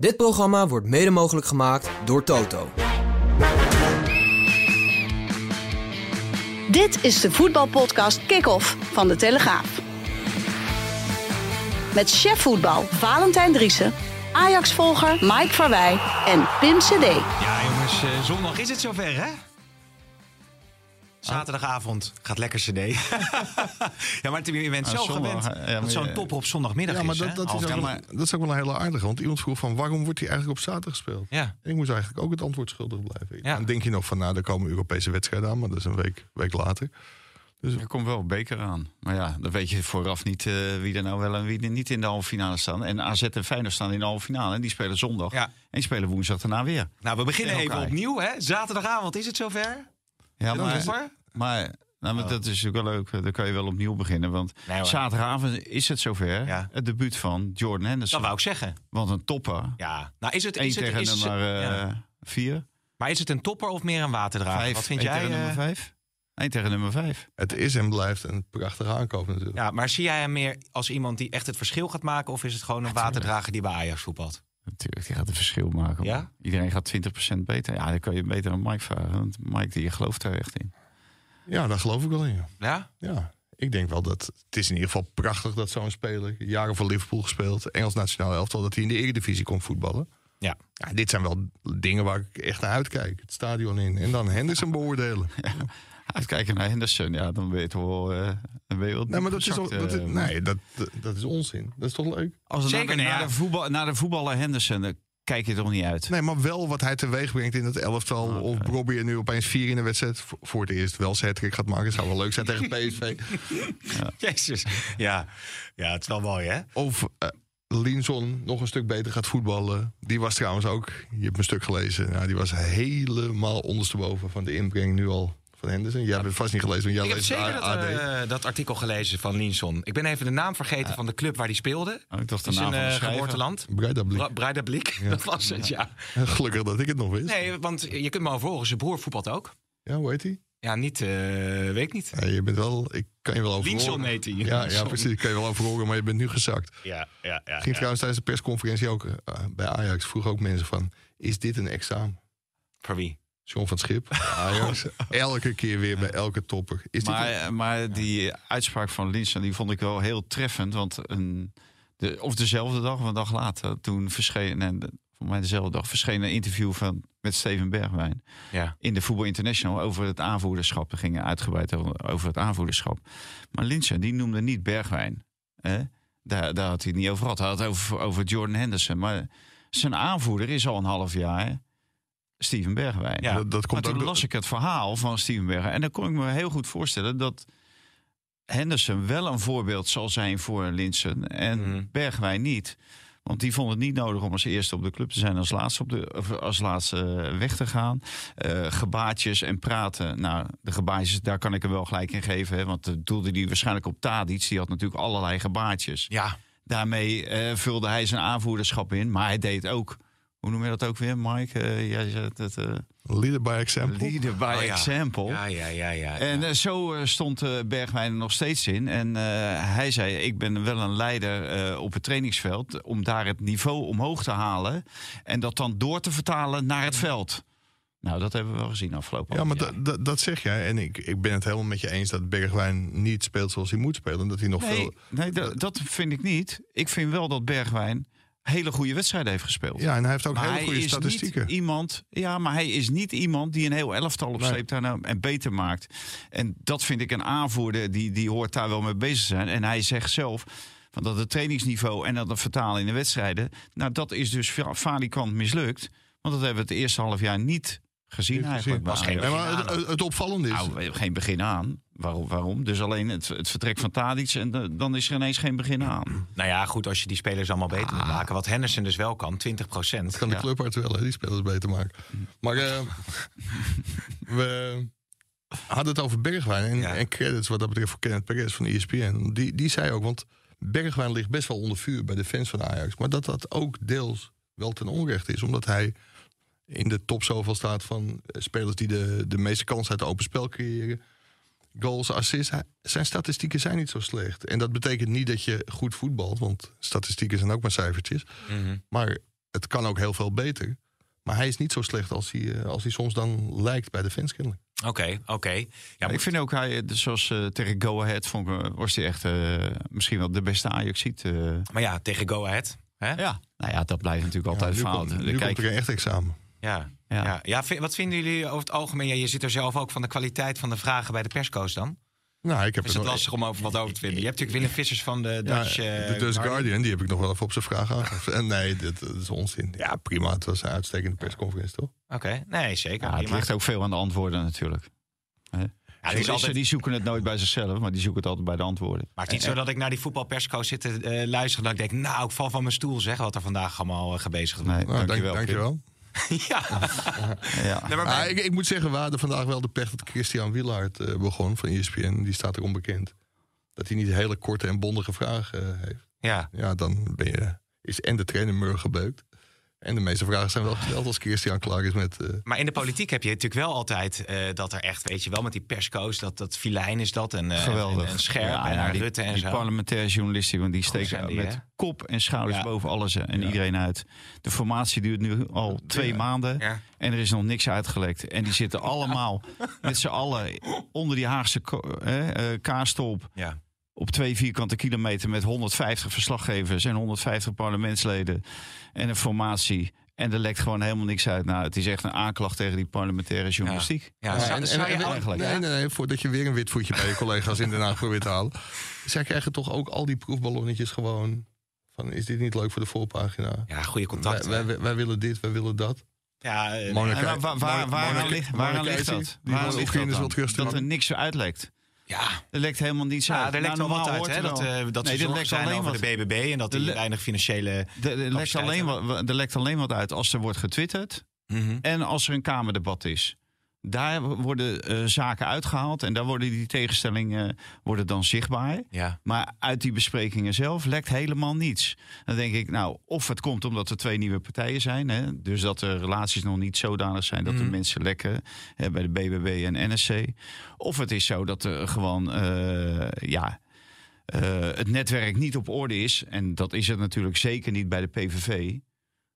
Dit programma wordt mede mogelijk gemaakt door Toto. Dit is de voetbalpodcast Kick-Off van De Telegraaf. Met chef voetbal Valentijn Driessen, Ajax-volger Mike Verwij en Pim CD. Ja, jongens, eh, zondag is het zover, hè? Zaterdagavond gaat lekker CD. ja, maar je bent Ah, zo zondag, gewend ja, maar dat zo'n topper op zondagmiddag Ja, maar is. dat, is ook, wel- dat is ook wel een hele aardige. Want iemand vroeg van waarom wordt hij eigenlijk op zaterdag gespeeld? Ja. En ik moest eigenlijk ook het antwoord schuldig blijven. Ja. Dan denk je nog van nou, er komen Europese wedstrijden aan, maar dat is een week, week later. Er komt wel een beker aan. Maar ja, dan weet je vooraf niet eh, wie er nou wel en wie er niet in de halve finale staan. En AZ en Feyenoord staan in de halve finale. En die spelen zondag. Ja. En die spelen woensdag daarna weer. Nou, we beginnen even opnieuw, hè? Zaterdagavond is het zover. Ja, maar? Maar, nou, maar dat is ook wel leuk. Dan kan je wel opnieuw beginnen. Want Nee, zaterdagavond is het zover. Ja. Het debuut van Jordan Dat Henderson. wou ik zeggen. Want een topper. Ja. Nou, is het, Eén is het, tegen is het- nummer eh, ja. vier. Maar is het een topper of meer een waterdrager? Vijf. Wat vind Eén jij? tegen nummer eh, vijf. Eén tegen nummer vijf. Het is en blijft een prachtige aankoop natuurlijk. Ja, maar zie jij hem meer als iemand die echt het verschil gaat maken? Of is het gewoon een waterdrager die bij Ajax voetbalt? Natuurlijk, die gaat een verschil maken. Ja? Iedereen gaat 20% beter. Ja, dan kan je beter aan Mike vragen. Want Mike die gelooft er echt in. Ja, daar geloof ik wel in. ja. Ja? Ja, ik denk wel dat het is in ieder geval prachtig dat zo'n speler jaren voor Liverpool gespeeld, Engels nationaal elftal, dat hij in de Eredivisie kon voetballen. Ja. Ja, dit zijn wel dingen waar ik echt naar uitkijk. Het stadion in en dan Henderson beoordelen. Uitkijken naar Henderson, ja, dan je toch wel... eh dan wel Nee, maar dat is, dat eh, nee, dat, dat, is onzin. Dat is toch leuk? Als Zeker, naar, de, nou ja. de voetbal, naar de voetballer Henderson, kijk je toch niet uit. Nee, maar wel wat hij teweeg brengt in het elftal. Oké. Of Robbie er nu opeens vier in de wedstrijd voor- het eerst wel zijn hat gaat maken. Zou wel leuk zijn tegen PSV. Jezus. Ja. ja, het is wel mooi, hè? Of eh Linson nog een stuk beter gaat voetballen. Die was trouwens ook, je hebt mijn stuk gelezen. Nou, die was helemaal ondersteboven van de inbreng nu al van Henderson. Jij hebt het vast niet gelezen, want jij Ik heb zeker dat, eh, dat artikel gelezen van Linson. Ik ben even de naam vergeten van de club waar hij speelde. Oh, ik dacht de naam zijn van schrijver. geboorteland. Bra- Breidablik, dat was het, ja. Gelukkig dat ik het nog wist. Nee, want je kunt me overhoren, zijn broer voetbalt ook. Ja, hoe heet hij? Ja, niet, eh, weet ik niet. Ja, je bent wel, ik kan je wel over Linson heet hij. Ja, ja, precies. Ik kan je wel over horen, maar je bent nu gezakt. Ja, ja, ja. Ging ja. trouwens tijdens de persconferentie ook bij Ajax. Vroeg ook mensen van, is dit een examen? Voor wie? John van het Schip, Ajax. Elke keer weer bij elke topper. Is Maar, een- maar die uitspraak van Linsen, die vond ik wel heel treffend. Want een, de, of dezelfde dag of een dag later, toen verscheen, en de- voor mij dezelfde dag, verscheen een interview van, met Steven Bergwijn. Ja. in de Voetbal International over het aanvoerderschap. We gingen uitgebreid over over het aanvoerderschap. Maar Linsen, die noemde niet Bergwijn. Hè? Daar, daar had hij het niet over gehad. Hij had het over, over Jordan Henderson. Maar zijn aanvoerder is al een half jaar Steven Bergwijn. Ja. dat, dat Maar komt toen ook las ik het verhaal van Steven Bergwijn. En dan kon ik me heel goed voorstellen dat Henderson wel een voorbeeld zal zijn voor Linsen. En Mhm. Bergwijn niet. Want die vond het niet nodig om als eerste op de club te zijn, als laatste, op de, of als laatste weg te gaan. Eh gebaatjes en praten. Nou, de gebaatjes, daar kan ik hem wel gelijk in geven. Hè, want doelde hij waarschijnlijk op Tadic. Die had natuurlijk allerlei gebaatjes. Ja, Daarmee eh, vulde hij zijn aanvoerderschap in. Maar hij deed ook, hoe noem je dat ook weer, Mike? Eh, jij zegt het, eh Leader by example. leader by Oh ja. example. ja, ja, ja. ja, En ja. eh, zo eh, stond eh, Bergwijn er nog steeds in. En eh, hij zei, ik ben wel een leider eh, op het trainingsveld... om daar het niveau omhoog te halen... en dat dan door te vertalen naar het veld. Nou, dat hebben we wel gezien afgelopen Ja, maar dat, zeg jij. En ik, ik ben het helemaal met je eens dat Bergwijn niet speelt zoals hij moet spelen. Dat hij nog Nee, veel. nee dat, dat vind ik niet. Ik vind wel dat Bergwijn hele goede wedstrijden heeft gespeeld. Ja, en hij heeft ook Maar hele goede is statistieken. niet iemand. Ja, maar hij is niet iemand die een heel elftal op Nee. nou en beter maakt. En dat vind ik een aanvoerder die, die hoort daar wel mee bezig zijn. En hij zegt zelf. Van dat het trainingsniveau en dat het vertalen in de wedstrijden. Nou, dat is dus falikant mislukt. Want dat hebben we het eerste half jaar niet gezien Heeft eigenlijk. gezien. geen maar het, het opvallende is... Nou, geen begin aan. Waarom? waarom? Dus alleen het, het vertrek van Tadic en de- dan is er ineens geen begin aan. Nou ja, goed, als je die spelers allemaal beter moet maken. Wat Henderson dus wel kan, 20 procent. kan de Ja. clubarts wel, hè, die spelers beter maken. Maar eh, we hadden het over Bergwijn en, Ja. en credits wat dat betreft voor Kenneth Perez van ESPN. Die, die zei ook, want Bergwijn ligt best wel onder vuur bij de fans van Ajax. Maar dat dat ook deels wel ten onrechte is, omdat hij in de top zoveel staat van eh, spelers die de, de meeste kansen uit het open spel creëren. Goals, assists. Zijn statistieken zijn niet zo slecht. En dat betekent niet dat je goed voetbalt, want statistieken zijn ook maar cijfertjes. Mhm. Maar het kan ook heel veel beter. Maar hij is niet zo slecht als hij, eh, als hij soms dan lijkt bij de fans kennelijk. Oké, oké. Ja, Ja, ik vind ook, hij, eh, zoals tegen Go Ahead, vond ik, was hij echt eh, misschien wel de beste Ajax-ziet. eh. Maar ja, tegen Go Ahead. Hè? ja, nou ja, dat blijft natuurlijk altijd Ja, nu fout. komt, nu kijk- komt er een echt examen. Ja. Ja. Ja. Wat vinden jullie over het algemeen? Ja, je zit er zelf ook van de kwaliteit van de vragen bij de persco's dan. Nou, ik heb Is het nog- lastig om over wat over te vinden? Je hebt natuurlijk Willem Vissers van de Ja, Dutch... de eh, Dutch Guardian. Guardian, die heb ik nog wel even op zijn vraag aangegeven. En nee, dit, dit is onzin. Ja, prima. Het was een uitstekende persconferentie, toch? Oké, nee, zeker. Ja, het prima. ligt ook veel aan de antwoorden natuurlijk. Hè? Ja, altijd- Die zoeken het nooit bij zichzelf, maar die zoeken het altijd bij de antwoorden. Maar het is niet zo dat ik naar die voetbalpersco's zit te eh, luisteren... dat ik denk, nou, ik val van mijn stoel, zeg... wat er vandaag allemaal uh, gebezigd wordt. Nee, Nou, dank, dankjewel. dankjewel. ja. Ja. Nee, maar Ah, ik, ik moet zeggen, we hadden vandaag wel de pech dat Christian Wielaert eh, begon van ESPN. Die staat er onbekend. Dat hij niet hele korte en bondige vragen eh, heeft. ja. Ja, dan ben je, is en de trainer mur gebeukt. En de meeste vragen zijn wel gesteld als Christian klaar is met... eh, Maar in de politiek heb je natuurlijk wel altijd eh, dat er echt, weet je wel, met die persco's, dat, dat filijn is dat en, eh, Geweldig. en, en scherp Ja, en die, Rutte en die zo. parlementaire journalisten, want die steken die, met hè? kop en schouders Ja. boven alles en iedereen uit. De formatie duurt nu al twee maanden Ja. en er is nog niks uitgelekt. En die zitten allemaal met z'n allen onder die Haagse eh, eh, kaarstolp Ja. Op twee vierkante kilometer met 150 verslaggevers en 150 parlementsleden en een formatie. En er lekt gewoon helemaal niks uit. Nou, het is echt een aanklacht tegen die parlementaire journalistiek. Ja, Ja, zou, en- zou en- eigenlijk, Nee, ja. nee, nee, voordat je weer een wit voetje bij je collega's in Den Haag probeert te halen. Zij krijgen toch ook al die proefballonnetjes gewoon. Van, is dit niet leuk voor de voorpagina? ja, goede Wij, contacten. wij, wij willen dit, wij willen dat. ja, eh, Monica- En waar, waar, waar, waaraan ligt, waaraan ligt dat? Waaraan wil ligt dat dan? Dat er niks uitlekt. Ja. Er lekt helemaal niets Ja, uit. er lekt Nou, wat uit, hè? Dat, eh, dat Nee, er zijn alleen over wat- de BBB en dat Er die weinig financiële... Er, lekt alleen wat, er lekt alleen wat uit als er wordt getwitterd Mhm. en als er een Kamerdebat is. Daar worden eh, zaken uitgehaald en daar worden die tegenstellingen worden dan zichtbaar. Ja. Maar uit die besprekingen zelf lekt helemaal niets. Dan denk ik, nou, of het komt omdat er twee nieuwe partijen zijn. Hè, dus dat de relaties nog niet zodanig zijn dat Mhm. er mensen lekken hè, bij de BBB en NSC. Of het is zo dat er gewoon, eh, ja, eh, het netwerk niet op orde is. En dat is het natuurlijk zeker niet bij de PVV.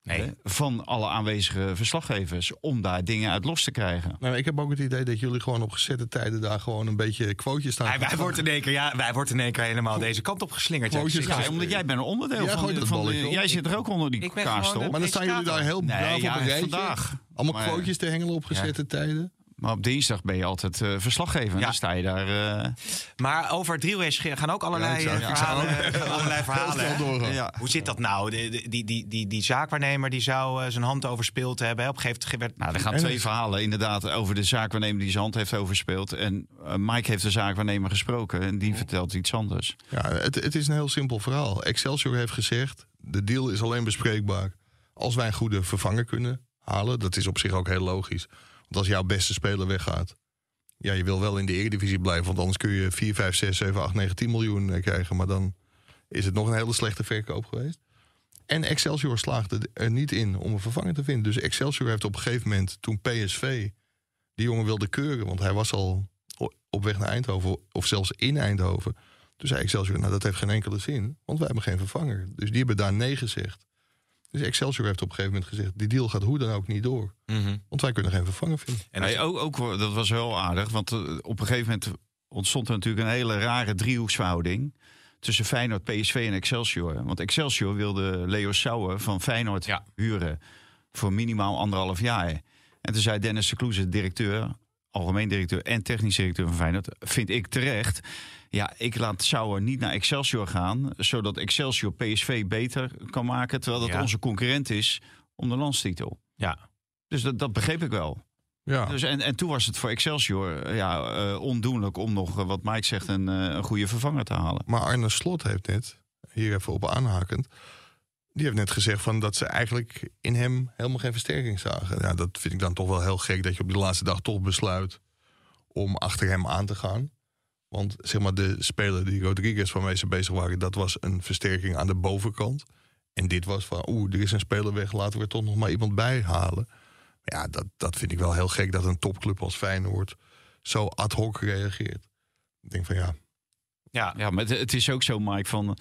Nee. van alle aanwezige verslaggevers. Om daar dingen uit los te krijgen. Nou, ik heb ook het idee dat jullie gewoon op gezette tijden daar gewoon een beetje quotejes staan. Wij, wij, worden in één keer, ja, wij worden in één keer helemaal deze kant op geslingerd. Ja. Ja, omdat jij bent een onderdeel Jij van, de- van de-. Jij zit er ook onder die kaarstol. maar dan staan jullie daar heel Nee, braaf ja, op een rijtje. vandaag. Allemaal Maar- quotejes te hengelen op gezette tijden. Maar op dinsdag ben je altijd eh, verslaggever. Ja. Dan sta je daar. eh, Maar over Drielreis gaan ook allerlei Ja, ik zou- eh, ik zou verhalen. gaan allerlei verhalen ja. Hoe zit dat nou? Die, die, die, die zaakwaarnemer die zou eh, zijn hand overspeeld hebben. hè? Op een gegeven moment werd... Nou, er gaan En twee het- verhalen inderdaad over de zaakwaarnemer die zijn hand heeft overspeeld. En eh, Mike heeft de zaakwaarnemer gesproken en die vertelt iets anders. Ja, het, het is een heel simpel verhaal. Excelsior heeft gezegd, de deal is alleen bespreekbaar als wij een goede vervanger kunnen halen. Dat is op zich ook heel logisch. Als jouw beste speler weggaat, ja, je wil wel in de Eredivisie blijven. Want anders kun je 4, 5, 6, 7, 8, 9, 10 miljoen eh, krijgen. Maar dan is het nog een hele slechte verkoop geweest. En Excelsior slaagde er niet in om een vervanger te vinden. Dus Excelsior heeft op een gegeven moment, toen PSV die jongen wilde keuren... want hij was al op weg naar Eindhoven, of zelfs in Eindhoven... Toen zei Excelsior, nou dat heeft geen enkele zin, want wij hebben geen vervanger. Dus die hebben daar nee gezegd. Dus Excelsior heeft op een gegeven moment gezegd, die deal gaat hoe dan ook niet door. Mhm. Want wij kunnen geen vervanger vinden. En dat- ook, ook, dat was wel aardig, want eh, op een gegeven moment ontstond er natuurlijk een hele rare driehoeksverhouding tussen Feyenoord, PSV en Excelsior. Want Excelsior wilde Leo Sauer van Feyenoord Ja. huren voor minimaal anderhalf jaar. En toen zei Dennis de Kloeze, directeur, algemeen directeur en technisch directeur van Feyenoord, vind ik terecht. Ja, ik laat Sauer niet naar Excelsior gaan, zodat Excelsior PSV beter kan maken, terwijl dat Ja. onze concurrent is om de landstitel. ja. Dus dat, dat begreep ik wel. Ja. Dus en, en toen was het voor Excelsior eh, ja, eh, ondoenlijk om nog, eh, wat Mike zegt, een, een goede vervanger te halen. Maar Arne Slot heeft net, hier even op aanhakend... die heeft net gezegd van dat ze eigenlijk in hem helemaal geen versterking zagen. Ja, dat vind ik dan toch wel heel gek dat je op die laatste dag toch besluit... om achter hem aan te gaan. Want zeg maar de speler die Rodriguez waarmee ze bezig waren... dat was een versterking aan de bovenkant. En dit was van, oeh, er is een speler weg... laten we er toch nog maar iemand bij halen. Ja, dat, dat vind ik wel heel gek dat een topclub als Feyenoord... zo ad hoc reageert. Ik denk van ja, Ja, Ja, maar het, het is ook zo, Mike, van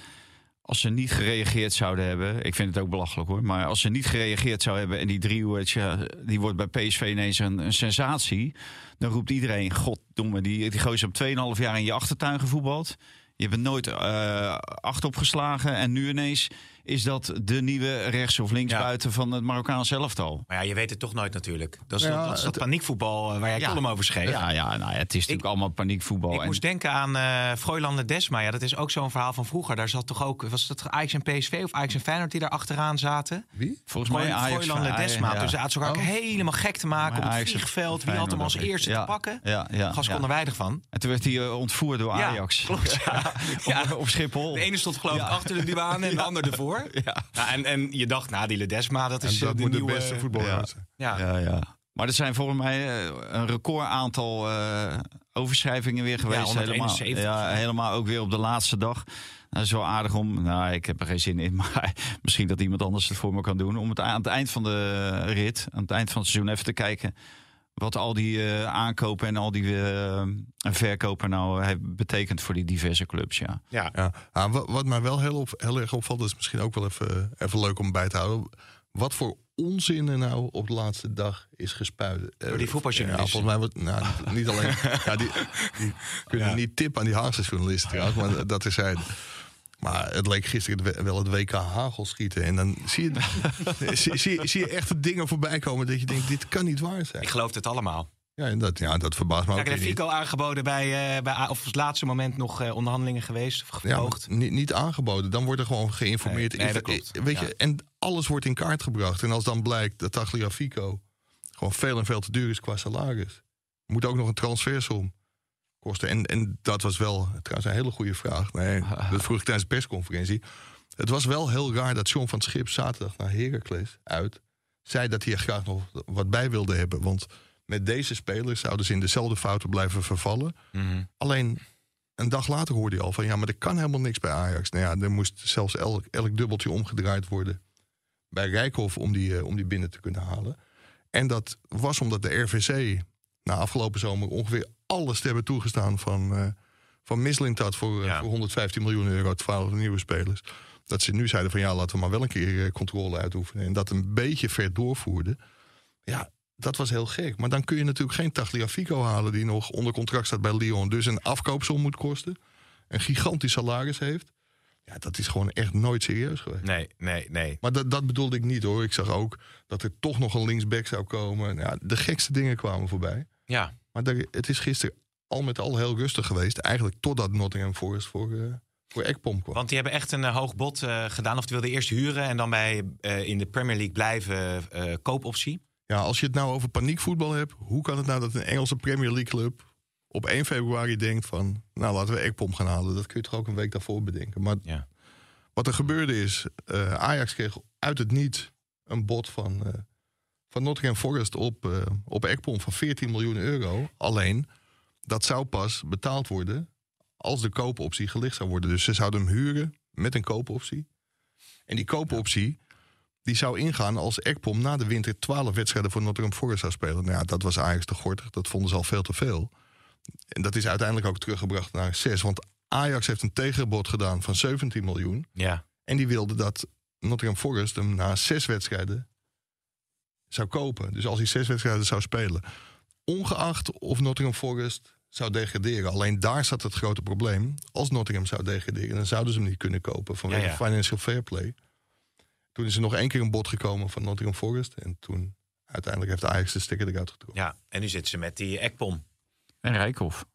als ze niet gereageerd zouden hebben, ik vind het ook belachelijk hoor, maar als ze niet gereageerd zouden hebben en die driehoek, ja, die wordt bij PSV ineens een, een sensatie, dan roept iedereen, goddomme, die, die gozer op 2,5 jaar in je achtertuin gevoetbald. Je bent nooit eh acht opgeslagen en nu ineens is dat de nieuwe rechts- of linksbuiten van het Marokkaanse elftal. maar ja, je weet het toch nooit natuurlijk. Dat is, Ja, dat, is dat het- paniekvoetbal eh, waar jij Ja. column over schreef. Ja, ja, nou ja, het is natuurlijk allemaal paniekvoetbal. Ik en- moest denken aan eh Froylan Desma. Ja, dat is ook zo'n verhaal van vroeger. Daar zat toch ook, was dat Ajax en PSV of Ajax en Feyenoord die daar achteraan zaten? wie? volgens mij Ajax Ledesma. ja. Dus hij had elkaar ook Oh. helemaal gek te maken Maar op het Ajax- vliegveld. Wie had hem als eerste ja. te pakken? Ja, ja, Gas kon ja. er weinig van. En toen werd hij eh, ontvoerd door Ja, Ajax. klopt, ja. Ja. Op, op Schiphol. De ene stond geloof ik achter de douane en de ander ervoor. Ja. Nou, en, en je dacht, nou, die Ledesma, dat is eh, dat de moet nieuwe... de beste voetballer ja. Ja. Ja, ja. Maar er zijn volgens mij eh, een record aantal eh, overschrijvingen weer geweest. 171. helemaal, ja, helemaal ook weer op de laatste dag. Dat is wel aardig om, nou ik heb er geen zin in, maar misschien dat iemand anders het voor me kan doen. Om het aan het eind van de rit, aan het eind van het seizoen even te kijken wat al die eh, aankopen en al die eh, verkopen nou heeft betekend voor die diverse clubs. Ja. Ja. Ja. Ah, wat, wat mij wel heel, op, heel erg opvalt, is misschien ook wel even, even leuk om bij te houden. Wat voor onzin er nou op de laatste dag is gespuit. Eh, Door die Ja, voetbaljournalisten. volgens mij wordt, nou, niet, alleen. ja, die, die kunnen Ja. niet tippen aan die Haagse journalisten trouwens, maar dat is hij. Maar het leek gisteren wel het WK hagelschieten. En dan zie je, zie, zie, zie je echt dingen voorbij komen dat je denkt, dit kan niet waar zijn. Ik geloof het allemaal. Ja, en dat, ja, dat verbaast me ook Kijk, niet. Fico aangeboden bij, eh, bij of op het laatste moment nog eh, onderhandelingen geweest of Ja, niet, niet aangeboden. Dan wordt er gewoon geïnformeerd. Nee, nee, Is dat dat- klopt. Weet Ja. je, en alles wordt in kaart gebracht. En als dan blijkt dat Tagliafico gewoon veel en veel te duur is qua salaris. Moet ook nog een transfersom kosten. En, en dat was wel trouwens een hele goede vraag. Nee, dat vroeg ik tijdens de persconferentie. Het was wel heel raar dat John van het Schip zaterdag naar Heracles uit... zei dat hij er graag nog wat bij wilde hebben. Want met deze spelers zouden ze in dezelfde fouten blijven vervallen. Mhm. Alleen een dag later hoorde hij al van ja, maar er kan helemaal niks bij Ajax. Nou ja, er moest zelfs elk, elk dubbeltje omgedraaid worden bij Rijkhoff om die, eh, om die binnen te kunnen halen. En dat was omdat de RVC na afgelopen zomer ongeveer alles te hebben toegestaan van, eh van Mislintat voor, eh, Ja. voor 115 miljoen euro, 12 nieuwe spelers. Dat ze nu zeiden van ja, laten we maar wel een keer eh, controle uitoefenen. En dat een beetje ver doorvoerden. Ja, dat was heel gek. Maar dan kun je natuurlijk geen Tagliafico halen die nog onder contract staat bij Lyon. Dus een afkoopsom moet kosten. Een gigantisch salaris heeft. Ja, dat is gewoon echt nooit serieus geweest. Nee, nee, nee. Maar dat, dat bedoelde ik niet hoor. Ik zag ook dat er toch nog een linksback zou komen. Ja, de gekste dingen kwamen voorbij. Ja, Maar daar- het is gisteren al met al heel rustig geweest. Eigenlijk totdat Nottingham Forest voor, eh voor Ekpom kwam. want die hebben echt een eh, hoog bod eh, gedaan. Of die wilden eerst huren en dan bij in de Premier League blijven koopoptie. Ja, als je het nou over paniekvoetbal hebt. Hoe kan het nou dat een Engelse Premier League club op 1 februari denkt van... Nou, laten we Ekpom gaan halen. Dat kun je toch ook een week daarvoor bedenken. Maar Ja. wat er gebeurde is... Ajax kreeg uit het niet een bod van, van Nottingham Forest op, eh op Ekpom van 14 miljoen euro. Alleen, dat zou pas betaald worden als de koopoptie gelicht zou worden. Dus ze zouden hem huren met een koopoptie. En die koopoptie die zou ingaan als Ekpom na de winter 12 wedstrijden voor Nottingham Forest zou spelen. Nou ja, dat was Ajax te gortig. Dat vonden ze al veel te veel. En dat is uiteindelijk ook teruggebracht naar 6. Want Ajax heeft een tegenbod gedaan van 17 miljoen. Ja, En die wilde dat Nottingham Forest hem na zes wedstrijden zou kopen. Dus als hij zes wedstrijden zou spelen. Ongeacht of Nottingham Forest zou degraderen. Alleen daar zat het grote probleem. Als Nottingham zou degraderen, dan zouden ze hem niet kunnen kopen vanwege Ja, ja. financial fair play. Toen is er nog één keer een bod gekomen van Nottingham Forest. En toen uiteindelijk heeft Ajax de stekker eruit getrokken. ja. En nu zitten ze met die Ekpom. En Rijkoff,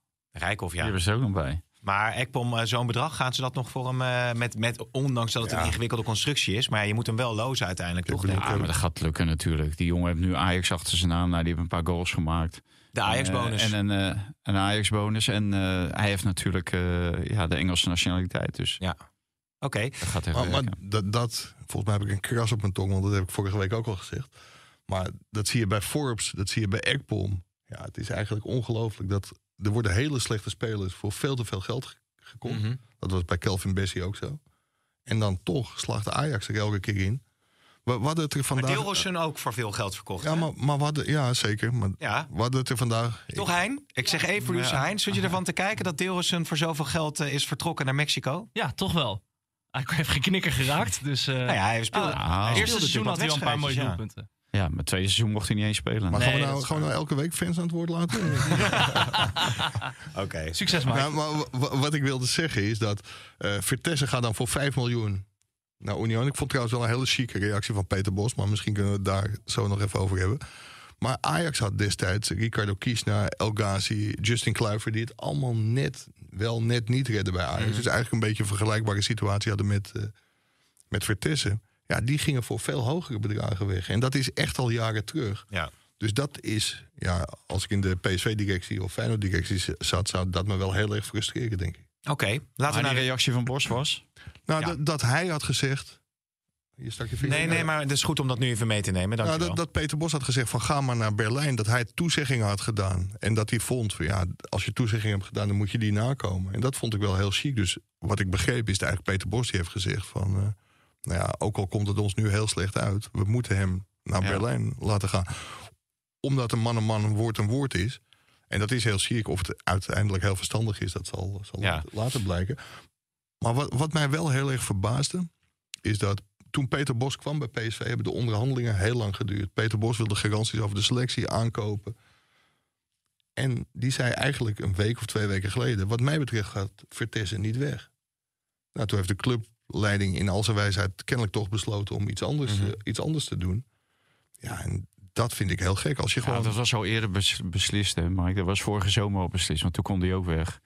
die ja. hebben ze ook nog bij. Maar Ekpom, eh, zo'n bedrag, gaan ze dat nog voor hem... eh, met, met, ondanks dat het Ja. een ingewikkelde constructie is. Maar ja, je moet hem wel lozen uiteindelijk, toch? Ja, maar dat gaat lukken natuurlijk. Die jongen heeft nu Ajax achter zijn naam. Nou, die heeft een paar goals gemaakt. De Ajax-bonus. Eh, en een, eh, een Ajax-bonus. En eh, hij heeft natuurlijk eh, ja, de Engelse nationaliteit. Dus Ja. Oké. dat gaat Maar, maar werken. dat, dat, volgens mij heb ik een kras op mijn tong, want dat heb ik vorige week ook al gezegd. Maar dat zie je bij Forbes, dat zie je bij Ekpom. Ja, het is eigenlijk ongelooflijk dat er worden hele slechte spelers voor veel te veel geld ge- gekocht. Mhm. Dat was bij Kelvin Bessie ook zo. En dan toch slaagt de Ajax er elke keer in. We, we hadden het er Maar vandaag... Deelrosun ook voor veel geld verkocht. ja, hè? maar, maar hadden, ja, zeker. Maar Ja. hadden het er vandaag... Toch Hein? Ik zeg even producer Ja. Hein. Zit je ervan te kijken dat Deelrosun voor zoveel geld eh, is vertrokken naar Mexico? Ja, toch wel. Hij heeft geen knikker geraakt. Dus eh Nou ja, hij speelde, ah, Ah, hij eerste speelde seizoen had hij al een paar mooie doelpunten. Ja, maar tweede seizoen mocht hij niet eens spelen. Maar Nee, gaan, we nou, we nou elke week fans aan het woord laten? Oké. Succes, Mike. Ja, maar wa- wa- wat ik wilde zeggen is dat eh Vitesse gaat dan voor 5 miljoen naar Union. Ik vond trouwens wel een hele chique reactie van Peter Bos, maar misschien kunnen we het daar zo nog even over hebben. Maar Ajax had destijds Ricardo Kiesna, El Ghazi, Justin Kluivert, die het allemaal net, wel net niet redden bij Ajax. Dus eigenlijk een beetje een vergelijkbare situatie hadden met, eh met Vitesse. Ja, die gingen voor veel hogere bedragen weg. En dat is echt al jaren terug. Ja. Dus dat is, ja, als ik in de PSV-directie of Feyenoord-directie zat, zou dat me wel heel erg frustreren, denk ik. Oké, laten we naar de... reactie van Bos was... Nou, Ja. dat, hij had gezegd. Je stak je vinger Nee, nee, maar het is goed om dat nu even mee te nemen. Nou, dat, dat Peter Bos had gezegd van ga maar naar Berlijn. Dat hij toezeggingen had gedaan. En dat hij vond van ja, als je toezeggingen hebt gedaan, dan moet je die nakomen. En dat vond ik wel heel chic. Dus wat ik begreep is dat eigenlijk Peter Bos die heeft gezegd van... eh, nou ja, ook al komt het ons nu heel slecht uit. We moeten hem naar Ja. Berlijn laten gaan. Omdat een man een man, een woord een woord is. En dat is heel chic. Of het uiteindelijk heel verstandig is, dat zal, zal Ja. later blijken. Maar wat, wat mij wel heel erg verbaasde, is dat toen Peter Bos kwam bij PSV, hebben de onderhandelingen heel lang geduurd. Peter Bos wilde garanties over de selectie aankopen. En die zei eigenlijk een week of twee weken geleden: Wat mij betreft gaat Vertessen niet weg. Nou, toen heeft de clubleiding in al zijn wijsheid kennelijk toch besloten om iets anders, Mhm. eh, iets anders te doen. Ja, en dat vind ik heel gek. Als je Ja, gewoon. dat was al eerder bes- beslist, hè, Mike. Dat was vorige zomer al beslist, want toen kon hij ook weg.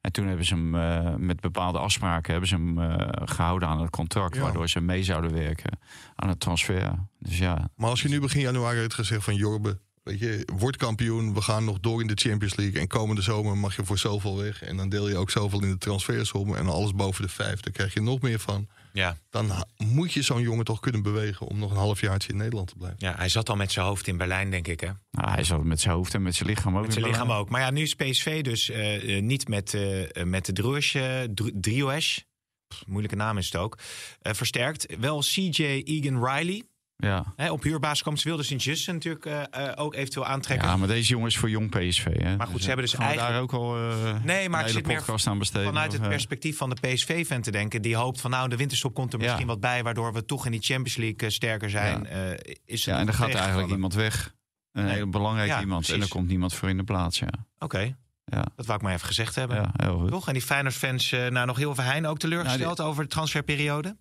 En toen hebben ze hem eh, met bepaalde afspraken hebben ze hem, eh, gehouden aan het contract. Ja. Waardoor ze mee zouden werken aan het transfer. Dus ja, Maar als je nu begin januari hebt gezegd van Jorbe, weet je, word kampioen, we gaan nog door in de Champions League en komende zomer mag je voor zoveel weg en dan deel je ook zoveel in de transfersom en alles boven de vijf, daar krijg je nog meer van. Ja. Dan moet je zo'n jongen toch kunnen bewegen om nog een halfjaartje in Nederland te blijven. ja, hij zat al met zijn hoofd in Berlijn, denk ik. Hè? nou, hij zat met zijn hoofd en met zijn lichaam ook. Met zijn in lichaam Berlijn. ook. Maar ja, nu is PSV dus eh, eh, niet met, eh, eh, met de Druesje, Dru- Drioes. Pff, Moeilijke naam is het ook. eh, versterkt. Wel CJ Egan Riley. Ja. Hè, op huurbasis komt. Ze wilden Sint-Just natuurlijk eh, eh, ook eventueel aantrekken. ja, maar deze jongen is voor jong PSV. Hè. Maar goed, ze hebben dus eigenlijk- daar ook al eh Nee, maar een ik hele zit meer aan besteden. Vanuit of, het eh, perspectief van de PSV-fan te denken. Die hoopt van nou, de winterstop komt er Ja. misschien wat bij. Waardoor we toch in die Champions League eh, sterker zijn. Ja. Eh, is het Ja, en dan gaat er eigenlijk iemand weg. Een Nee. hele belangrijk Ja, iemand. En er komt niemand voor in de plaats. Ja, Oké, ja. dat wou ik maar even gezegd hebben. ja heel goed. Toch? En die Feyenoord-fans, eh, nou nog heel veel Heijn ook teleurgesteld over de transferperiode?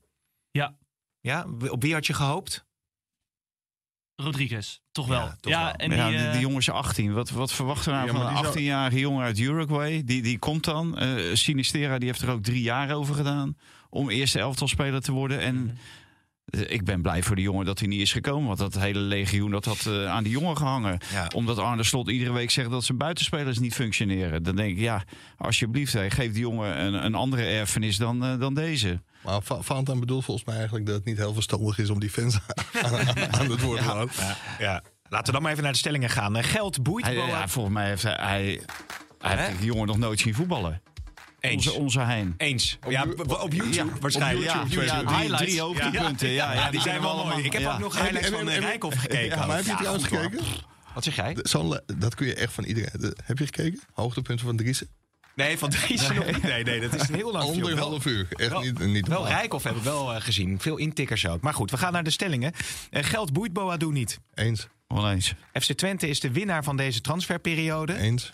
Ja. Ja, op wie had je gehoopt? Rodriguez, toch Ja, wel. toch ja, wel. en Maar ja, die, die, eh, die jongen is 18. Wat, wat verwachten we nou Ja, van een die zou- 18-jarige jongen uit Uruguay? Die, die komt dan. Eh Sinistera die heeft er ook drie jaar over gedaan. Om eerste elftalspeler te worden. En Mhm. Ik ben blij voor die jongen dat hij niet is gekomen. Want dat hele legioen dat had eh, aan die jongen gehangen. Ja. Omdat Arne Slot iedere week zegt dat zijn buitenspelers niet functioneren. Dan denk ik, ja, alsjeblieft, hey, geef die jongen een, een andere erfenis dan, eh, dan deze. Maar Valentijn bedoelt volgens mij eigenlijk dat het niet heel verstandig is om die fans aan, aan- aan het woord te laten. Ja, ja. Laten we dan maar even naar de stellingen gaan. Eh, Geld boeit Hij, ja, volgens mij heeft hij, hij, hij heeft Hè? die jongen nog nooit zien voetballen. Eens. Onze, onze Hein. Eens. Ja, Op- op, op YouTube Ja, waarschijnlijk. Ja, op ja, YouTube. drie, Highlights. drie hoogtepunten. Ja, ja, die zijn wel allemaal- mooi. Ik heb ja. ook nog highlights van uh, Rijkoff gekeken. maar heb je Ja, trouwens gekeken? Wat zeg jij? Zo'n le- dat kun je echt van iedereen. de- heb je gekeken? Hoogtepunten van Driessen? Nee, van Dries nog niet. Nee, nee, dat is een heel lang Anderhalf uur. Echt wel- niet, niet Wel. Rijkoff heb ik wel eh, gezien. Veel intikkers ook. Maar goed, we gaan naar de stellingen. Eh, geld boeit Boadu niet. Eens. Oneens. FC Twente is de winnaar van deze transferperiode. Eens.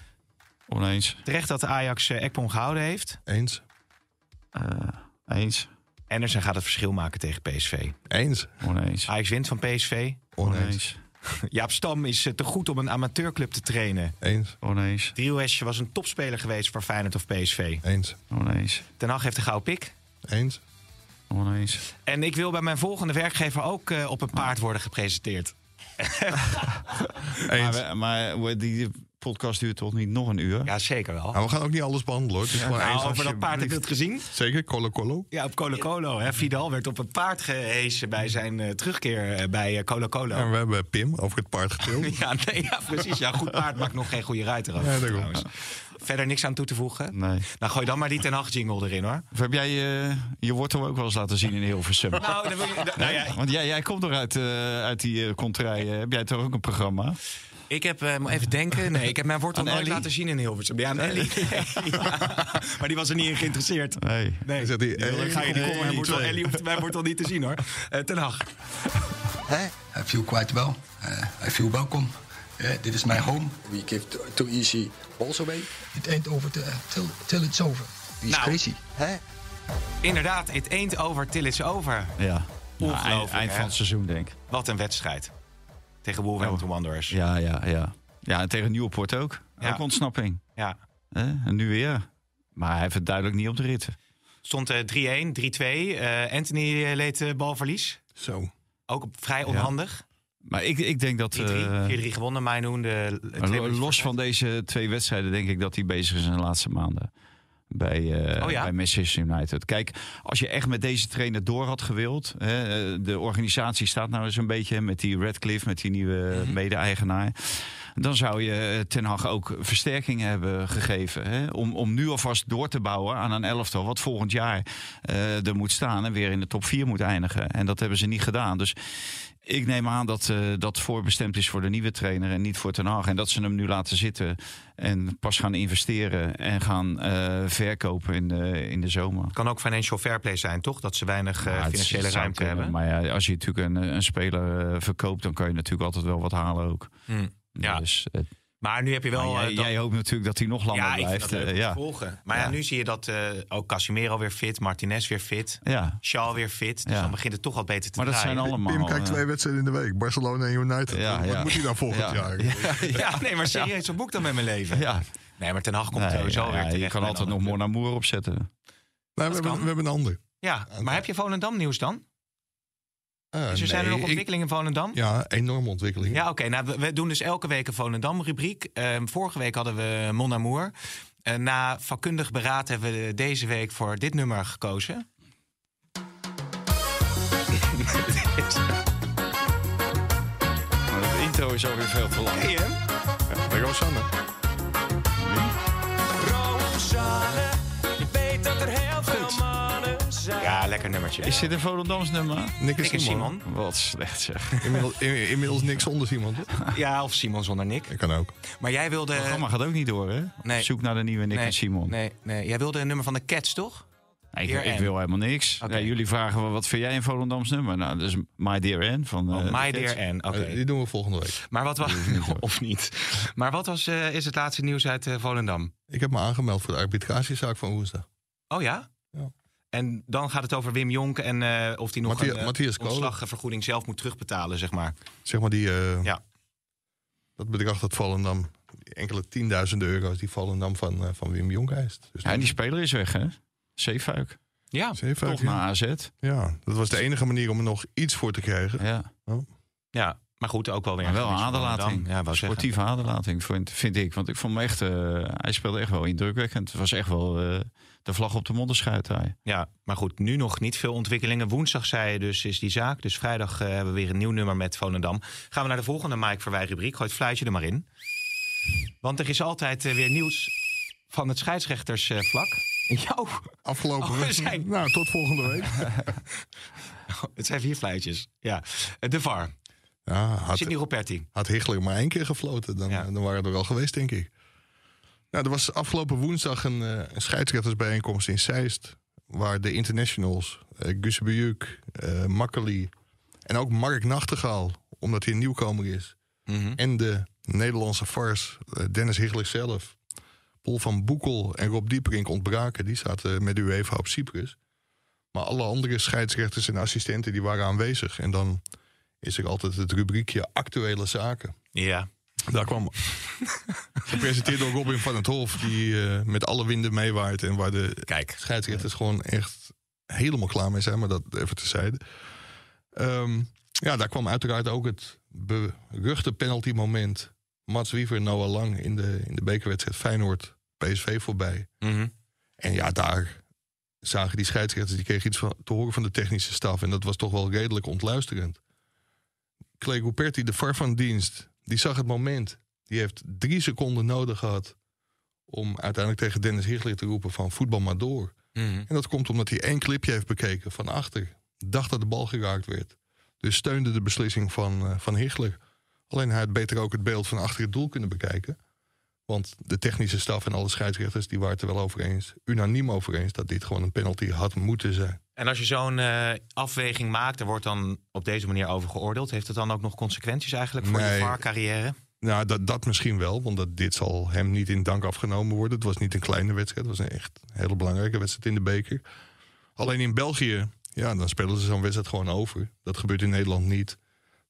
Oneens. Terecht dat de Ajax eh, Ekpom gehouden heeft. Eens. Eh, eens. Andersen gaat het verschil maken tegen PSV. Eens. Oneens. Ajax wint van PSV. Oneens. Oneens. Jaap Stam is eh, te goed om een amateurclub te trainen. Eens, Oneens. Driehoes was een topspeler geweest voor Feyenoord of PSV. eens, Oneens. Ten Hag heeft een gouden pik. eens. Oneens. En ik wil bij mijn volgende werkgever ook eh, op een paard worden gepresenteerd. eens. Maar, maar die podcast duurt toch niet nog een uur? Ja, zeker wel. Maar we gaan ook niet alles behandelen hoor. Het is gewoon Nou, eens over dat paard heb je het gezien? Zeker, Colo Colo. Ja, op Colo Colo. Hè. Vidal werd op een paard gehesen bij zijn eh, terugkeer eh, bij eh, Colo Colo. En we hebben Pim over het paard getild. Ja, nee, ja, precies. Ja, goed paard maakt nog geen goede ruiter af. Ja, trouwens. Verder niks aan toe te voegen. Nee. Nou, gooi dan maar die Ten Hag jingle erin, hoor. Of heb jij je wortel ook wel eens laten zien in Hilversum? Nou, dan wil je, nou ja, Want jij, jij komt toch uit, eh, uit die uh, contrij. heb jij toch ook een programma? Ik heb, eh, moet even denken. Nee, ik heb mijn wortel nooit Ellie? laten zien in Hilversum. Ja, aan Ellie. Ja. Maar die was er niet in geïnteresseerd. Nee. Nee, Zegt hij, dan eh, ga je die komen. Mijn wortel. Ellie hoeft mijn wortel niet te zien, hoor. Eh, ten Hag. Hè? I feel quite well. Uh, I feel welcome. Dit is my home. We give too, too easy balls away. It ain't over till, till, till it's over. Die is Nou. crazy. Hè? Inderdaad, het eend over till it's over. Ja. Nou, Ongelooflijk, eind, eind hè? van het seizoen, denk ik. Wat een wedstrijd. Tegen Wolverhampton Wanderers. Ja, ja, ja. Ja, en tegen Nieuwpoort ook. Ja. Ook ontsnapping. Ja. Hè? En nu weer. Maar hij heeft het duidelijk niet op de rit. Stond eh, 3-1, 3-2. Eh, Anthony eh, leed eh, balverlies. Zo. Ook op- vrij onhandig. Maar ik, ik denk dat... 3-3, 4-3 eh, gewonnen. Mainoen, de los van deze twee wedstrijden denk ik dat hij bezig is in de laatste maanden. Bij, Oh ja? bij Manchester United. Kijk, als je echt met deze trainer door had gewild. Hè, eh, de organisatie staat nou eens een beetje met die Radcliffe, met die nieuwe Mhm. mede-eigenaar. Dan zou je eh, Ten Hag ook versterking hebben gegeven. Hè, om, om nu alvast door te bouwen aan een elftal. Wat volgend jaar eh, er moet staan en weer in de top 4 moet eindigen. En dat hebben ze niet gedaan. Dus ik neem aan dat eh, dat voorbestemd is voor de nieuwe trainer en niet voor Ten Hag. En dat ze hem nu laten zitten en pas gaan investeren en gaan verkopen in de, in de zomer. Het kan ook financial fair play zijn, toch? Dat ze weinig Ja, financiële ruimte kunnen, hebben. Maar ja, als je natuurlijk een, een speler verkoopt, dan kan je natuurlijk altijd wel wat halen ook. Hm. Ja. Dus, eh, Maar nu heb je wel... maar jij, eh, dat- jij hoopt natuurlijk dat hij nog langer ja, blijft. dat eh, ja. volgen. Maar ja. Ja. nu zie je dat eh, ook Casimiro weer fit, Martinez weer fit, ja. Shaw weer fit. Dus Ja. dan begint het toch al beter te Maar dat draaien. zijn allemaal... Pim kijkt twee wedstrijden in de week. Barcelona en United. Ja, Wat moet hij dan volgend ja. jaar? Ja, nee, maar serieus, wat moet ik dan met mijn leven? ja. Nee, maar Ten Hag komt Nee, sowieso ja, weer. Je kan altijd nog Amour opzetten. We, hebben, we hebben een ander. Ja, maar heb je Volendam nieuws dan? Ah, Dus er zijn er nog ik- ontwikkelingen in Volendam? Ja, enorme ontwikkeling. Ja, oké. Nou, we, we doen dus elke week een Volendam-rubriek. Ehm, vorige week hadden we Mon Amour. Eh, na vakkundig beraad hebben we deze week voor dit nummer gekozen. Maar de intro is alweer veel te lang. Hey, hè? Bij Rosanne. Ja, lekker nummertje. Is dit een Volendams nummer? Nick en Nick en Simon. Simon. Wat slecht zeg. Inmiddels, in- inmiddels niks zonder Simon. toch? Ja, of Simon zonder Nick. Ik kan ook. Maar jij wilde... Het programma gaat ook niet door, hè? Nee. Zoek naar de nieuwe Nick nee, en Simon. Nee, nee, jij wilde een nummer van de Cats, toch? Nee, ik, wil helemaal niks. Oké. Ja, jullie vragen wel, wat vind jij een Volendams nummer? Nou, dat is My Dear Ann van... Oh, eh, My de Cats. Dear Anne, oké. Eh, die doen we volgende week. Maar wat was... of niet. Maar wat was, eh, is het laatste nieuws uit Volendam? Ik heb me aangemeld voor de arbitragezaak van woensdag. Oh ja? En dan gaat het over Wim Jonk en eh, of hij nog Matthias- een Matthias Kolen. ontslagvergoeding zelf moet terugbetalen, zeg maar. Zeg maar die, eh, Ja. dat bedrag dat Volendam, die enkele tienduizenden euro's die Volendam van, eh, van Wim Jonk eist. Dus Ja, en die speler is weg, hè? Zeefuik. Ja, Zeefuik, Toch ja. naar AZ. Ja, dat was de enige manier om er nog iets voor te krijgen. Ja. ja. Maar goed, ook wel weer Maar wel een aderlating. Ja, wou zeggen. Sportieve aderlating, vind, vind ik. Want ik vond hem echt... eh, hij speelde echt wel indrukwekkend. Het was echt wel eh, de vlag op de modderschuit. Hij. Ja, maar goed, nu nog niet veel ontwikkelingen. Woensdag zei je dus is die zaak. Dus vrijdag eh, hebben we weer een nieuw nummer met Volendam. Gaan we naar de volgende Mike Verwij rubriek. Gooi het fluitje er maar in. Want er is altijd weer nieuws van het scheidsrechtersvlak. Jou, Afgelopen Oh, we week. zijn- Nou, tot volgende week. het zijn vier fluitjes. Ja, de VAR. Ja, had, Sidney Roperti. had Hichler maar één keer gefloten, dan, Ja. dan waren we er wel geweest, denk ik. Nou, er was afgelopen woensdag een, eh, een scheidsrechtersbijeenkomst in Zeist... waar de internationals, uh, uh, Makkeli en ook Mark Nachtegaal... omdat hij een nieuwkomer is, Mhm. en de Nederlandse vars eh, Dennis Hichler zelf... Paul van Boekel en Rob Dieperink ontbraken. Die zaten met UEFA op Cyprus. Maar alle andere scheidsrechters en assistenten die waren aanwezig. En dan is er altijd het rubriekje actuele zaken. Ja. Daar kwam gepresenteerd door Robin van het Hof, die eh, met alle winden meewaait en waar de Kijk. scheidsrechters gewoon echt helemaal klaar mee zijn, maar dat even terzijde. Ehm ja, daar kwam uiteraard ook het beruchte penalty moment. Mats Wiever en Noah Lang in de, in de bekerwedstrijd Feyenoord PSV voorbij. Mhm. En ja, daar zagen die scheidsrechters, die kregen iets van, te horen van de technische staf. En dat was toch wel redelijk ontluisterend. Clay Ruperti, de VAR van dienst, die zag het moment. Die heeft drie seconden nodig gehad om uiteindelijk tegen Dennis Hichler te roepen van voetbal maar door. Mhm. En dat komt omdat hij één clipje heeft bekeken van achter. Dacht dat de bal geraakt werd. Dus steunde de beslissing van, eh, van Hichler. Alleen hij had beter ook het beeld van achter het doel kunnen bekijken. Want de technische staf en alle scheidsrechters die waren het er wel over eens, unaniem over eens, dat dit gewoon een penalty had moeten zijn. En als je zo'n eh, afweging maakt, er wordt dan op deze manier over geoordeeld. Heeft het dan ook nog consequenties eigenlijk voor Nee. je VAR-carrière? Nou, dat, dat misschien wel, want dat, dit zal hem niet in dank afgenomen worden. Het was niet een kleine wedstrijd, het was een echt hele belangrijke wedstrijd in de beker. Alleen in België, ja, dan spelen ze zo'n wedstrijd gewoon over. Dat gebeurt in Nederland niet.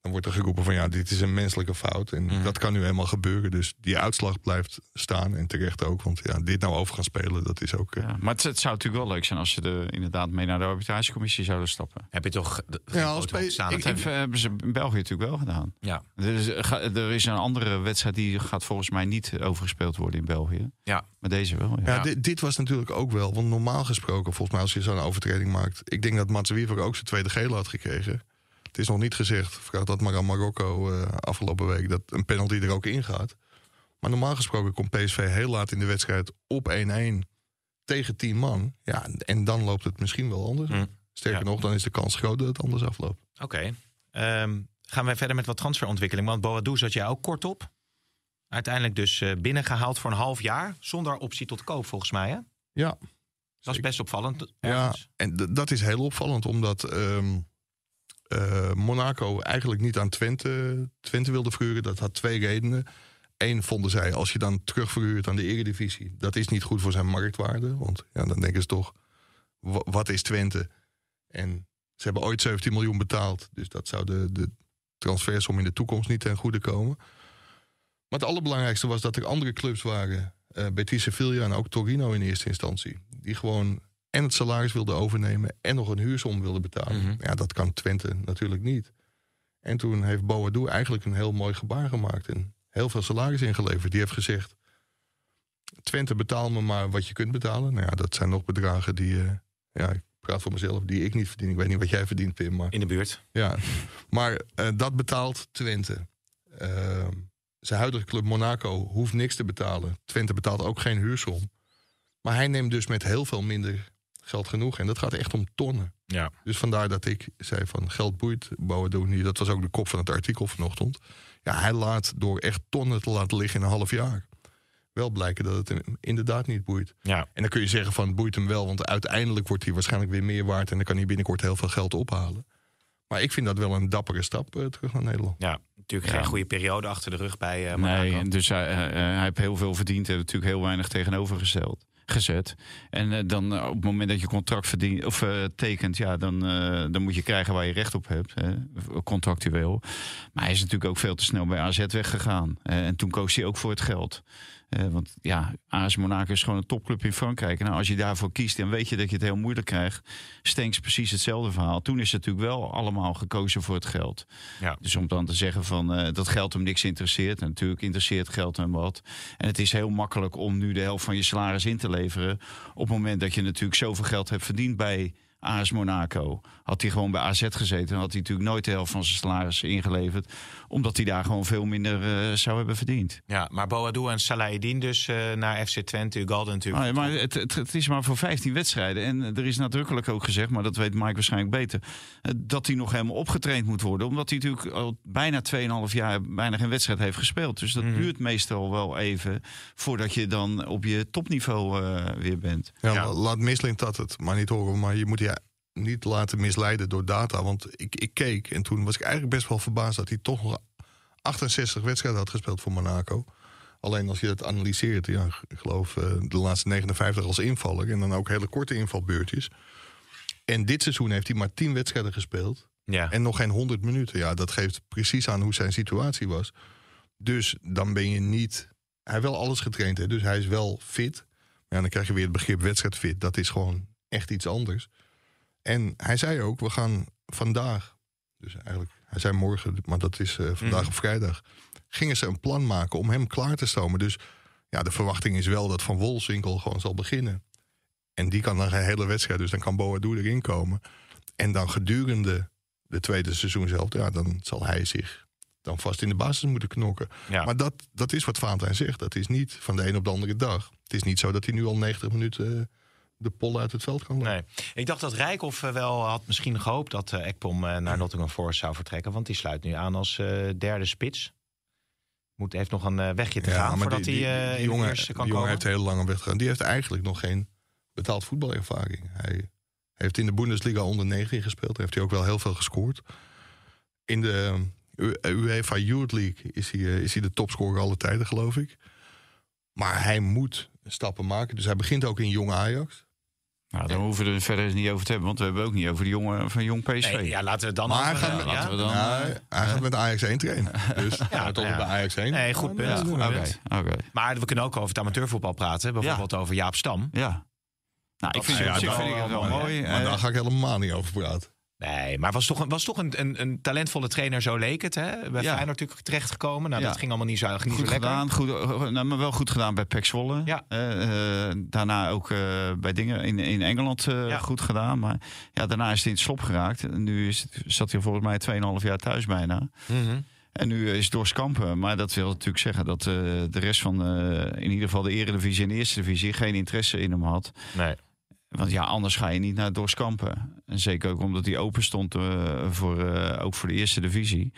Dan wordt er geroepen van ja, dit is een menselijke fout. En Mhm. dat kan nu eenmaal gebeuren. Dus die uitslag blijft staan en terecht ook. Want ja, dit nou over gaan spelen, dat is ook... eh, Ja, maar het, het zou natuurlijk wel leuk zijn als ze er inderdaad mee naar de arbitragecommissie zouden stappen. Heb je toch de, Ja, als staan ik- Dat hebben, hebben ze in België natuurlijk wel gedaan. Ja. Er is, ga- er is een andere wedstrijd die gaat volgens mij niet overgespeeld worden in België. Ja. Maar deze wel. Ja. Ja, Dit, dit was natuurlijk ook wel. Want normaal gesproken, volgens mij als je zo'n overtreding maakt... ik denk dat Mats Wiever ook zijn tweede gele had gekregen. Het is nog niet gezegd, vraag dat maar aan Marokko eh, afgelopen week... dat een penalty er ook in gaat. Maar normaal gesproken komt PSV heel laat in de wedstrijd op 1-1 tegen 10 man. Ja, en dan loopt het misschien wel anders. Hm. Sterker Ja. nog, dan is de kans groot dat het anders afloopt. Oké. Ehm, gaan we verder met wat transferontwikkeling. Want Boadou zat jij ook kort op. Uiteindelijk dus eh, binnengehaald voor een half jaar. Zonder optie tot koop volgens mij. Hè? Ja, Dat is best opvallend. Ja, en dat is heel opvallend, omdat ehm, eh, Monaco eigenlijk niet aan Twente, Twente wilde verhuren. Dat had twee redenen. Eén vonden zij, als je dan terugverhuurt aan de Eredivisie, dat is niet goed voor zijn marktwaarde. Want ja, dan denken ze toch, wa- wat is Twente? En ze hebben ooit 17 miljoen betaald, dus dat zou de, de transfersom in de toekomst niet ten goede komen. Maar het allerbelangrijkste was dat er andere clubs waren, eh Betis Sevilla en ook Torino in eerste instantie, die gewoon en het salaris wilden overnemen en nog een huursom wilden betalen. Mhm. Ja, dat kan Twente natuurlijk niet. En toen heeft Boadou eigenlijk een heel mooi gebaar gemaakt en heel veel salaris ingeleverd. Die heeft gezegd: Twente, betaal me maar wat je kunt betalen. Nou ja, dat zijn nog bedragen die, eh, ja, ik praat voor mezelf, die ik niet verdien. Ik weet niet wat jij verdient, Pim, maar In de buurt. ja, maar eh, dat betaalt Twente. Uh, zijn huidige club Monaco hoeft niks te betalen. Twente betaalt ook geen huursom. Maar hij neemt dus met heel veel minder geld genoeg. En dat gaat echt om tonnen. Ja. Dus vandaar dat ik zei van geld boeit Boadou niet. Dat was ook de kop van het artikel vanochtend. Ja, hij laat door echt tonnen te laten liggen in een half jaar. Wel blijken dat het hem inderdaad niet boeit. Ja. En dan kun je zeggen van het boeit hem wel. Want uiteindelijk wordt hij waarschijnlijk weer meer waard. En dan kan hij binnenkort heel veel geld ophalen. Maar ik vind dat wel een dappere stap eh, terug naar Nederland. ja. Natuurlijk Ja. geen goede periode achter de rug bij eh Monaco. Nee, dus hij, eh, hij heeft heel veel verdiend. Heeft natuurlijk heel weinig tegenovergesteld. Gezet. En eh, dan eh, op het moment dat je contract verdient, of, eh, tekent, ja, dan, dan moet je krijgen waar je recht op hebt. Hè, contractueel. Maar hij is natuurlijk ook veel te snel bij AZ weggegaan. En toen koos hij ook voor het geld. Eh, want ja, AS Monaco is gewoon een topclub in Frankrijk. En nou, als je daarvoor kiest, dan weet je dat je het heel moeilijk krijgt. Stenks precies hetzelfde verhaal. Toen is het natuurlijk wel allemaal gekozen voor het geld. Ja. Dus om dan te zeggen van eh, dat geld hem niks interesseert. En natuurlijk interesseert geld hem wat. En het is heel makkelijk om nu de helft van je salaris in te leveren. Op het moment dat je natuurlijk zoveel geld hebt verdiend bij AS Monaco. Had hij gewoon bij AZ gezeten, dan had hij natuurlijk nooit de helft van zijn salaris ingeleverd. Omdat hij daar gewoon veel minder eh, zou hebben verdiend. Ja, maar Boadou en Salahedin dus eh, naar FC Twente. Ugalde natuurlijk. Ah, ja, maar het, het, het is maar voor 15 wedstrijden. En er is nadrukkelijk ook gezegd, maar dat weet Mike waarschijnlijk beter. eh, Dat hij nog helemaal opgetraind moet worden. Omdat hij natuurlijk al bijna 2,5 jaar bijna geen wedstrijd heeft gespeeld. Dus dat Mhm. duurt meestal wel even voordat je dan op je topniveau eh, weer bent. Ja, Ja. la- Laat Misling dat het maar niet horen. Maar je moet je niet laten misleiden door data. Want ik, ik keek en toen was ik eigenlijk best wel verbaasd... dat hij toch nog 68 wedstrijden had gespeeld voor Monaco. Alleen als je dat analyseert, ja, ik geloof eh, de laatste 59 als invaller... en dan ook hele korte invalbeurtjes. En dit seizoen heeft hij maar 10 wedstrijden gespeeld. Ja. En nog geen 100 minuten. Ja, dat geeft precies aan hoe zijn situatie was. Dus dan ben je niet. Hij heeft wel alles getraind, hè? dus hij is wel fit. Maar ja, dan krijg je weer het begrip wedstrijdfit. Dat is gewoon echt iets anders. En hij zei ook: we gaan vandaag, dus eigenlijk, hij zei morgen, maar dat is eh, vandaag Mhm. op vrijdag. Gingen ze een plan maken om hem klaar te stomen. Dus ja, de verwachting is wel dat Van Wolfswinkel gewoon zal beginnen. En die kan dan een hele wedstrijd, dus dan kan Boadu erin komen. En dan gedurende de tweede seizoen zelf, ja, dan zal hij zich dan vast in de basis moeten knokken. Ja. Maar dat, dat is wat Valentijn zegt. Dat is niet van de een op de andere dag. Het is niet zo dat hij nu al 90 minuten eh, de pollen uit het veld kan lopen. Nee. Ik dacht dat Rijkoff eh, wel had misschien gehoopt dat eh, Ekpom eh, naar Nottingham Forest zou vertrekken. Want die sluit nu aan als derde spits. Moet, heeft nog een wegje te gaan voordat die, hij die- jongen, kan die jongen komen. heeft een hele lange weg gegaan. Die heeft eigenlijk nog geen betaald voetbalervaring. Hij heeft in de Bundesliga onder 19 gespeeld. Heeft hij ook wel heel veel gescoord. In de UEFA Youth League is hij, is hij de topscorer alle tijden, geloof ik. Maar hij moet stappen maken. Dus hij begint ook in jong Ajax. Nou, daar hoeven we er verder niet over te hebben, want we hebben ook niet over de jongen van Jong PSV. Nee, ja, laten we het dan Maar hij gaat, eh, ja? laten we dan, Nou, eh, hij gaat met Ajax 1 trainen. Dus ja, tot ja. bij Ajax 1. Nee, goed punt. Ja, goed oké, punt. oké. Maar we kunnen ook over het amateurvoetbal praten. Bijvoorbeeld over Jaap Stam. Ja. Nou, ik vind, is- het ja, vind ik het wel mooi, mooi. Maar Eh, daar ga ik helemaal niet over praten. Nee, maar was toch een, was toch een, een, een talentvolle trainer, zo leek het. Hè? Bij Ja. Feyenoord natuurlijk terechtgekomen. Nou, Ja. dat ging allemaal niet zo, niet Goed zo lekker. gedaan, goed, eh, nou, maar wel goed gedaan bij Pek Zwolle. Ja. Eh, eh, daarna ook bij dingen in, in Engeland Ja. goed gedaan. Maar ja, daarna is hij in het slop geraakt. Nu is zat hij volgens mij 2,5 jaar thuis bijna. Mhm. En nu is het doorskampen. Maar dat wil natuurlijk zeggen dat de rest van in ieder geval de eredivisie en de eerste divisie geen interesse in hem had. Nee. Want ja, anders ga je niet naar doorskampen. En zeker ook omdat hij open stond eh, voor, eh, ook voor de eerste divisie.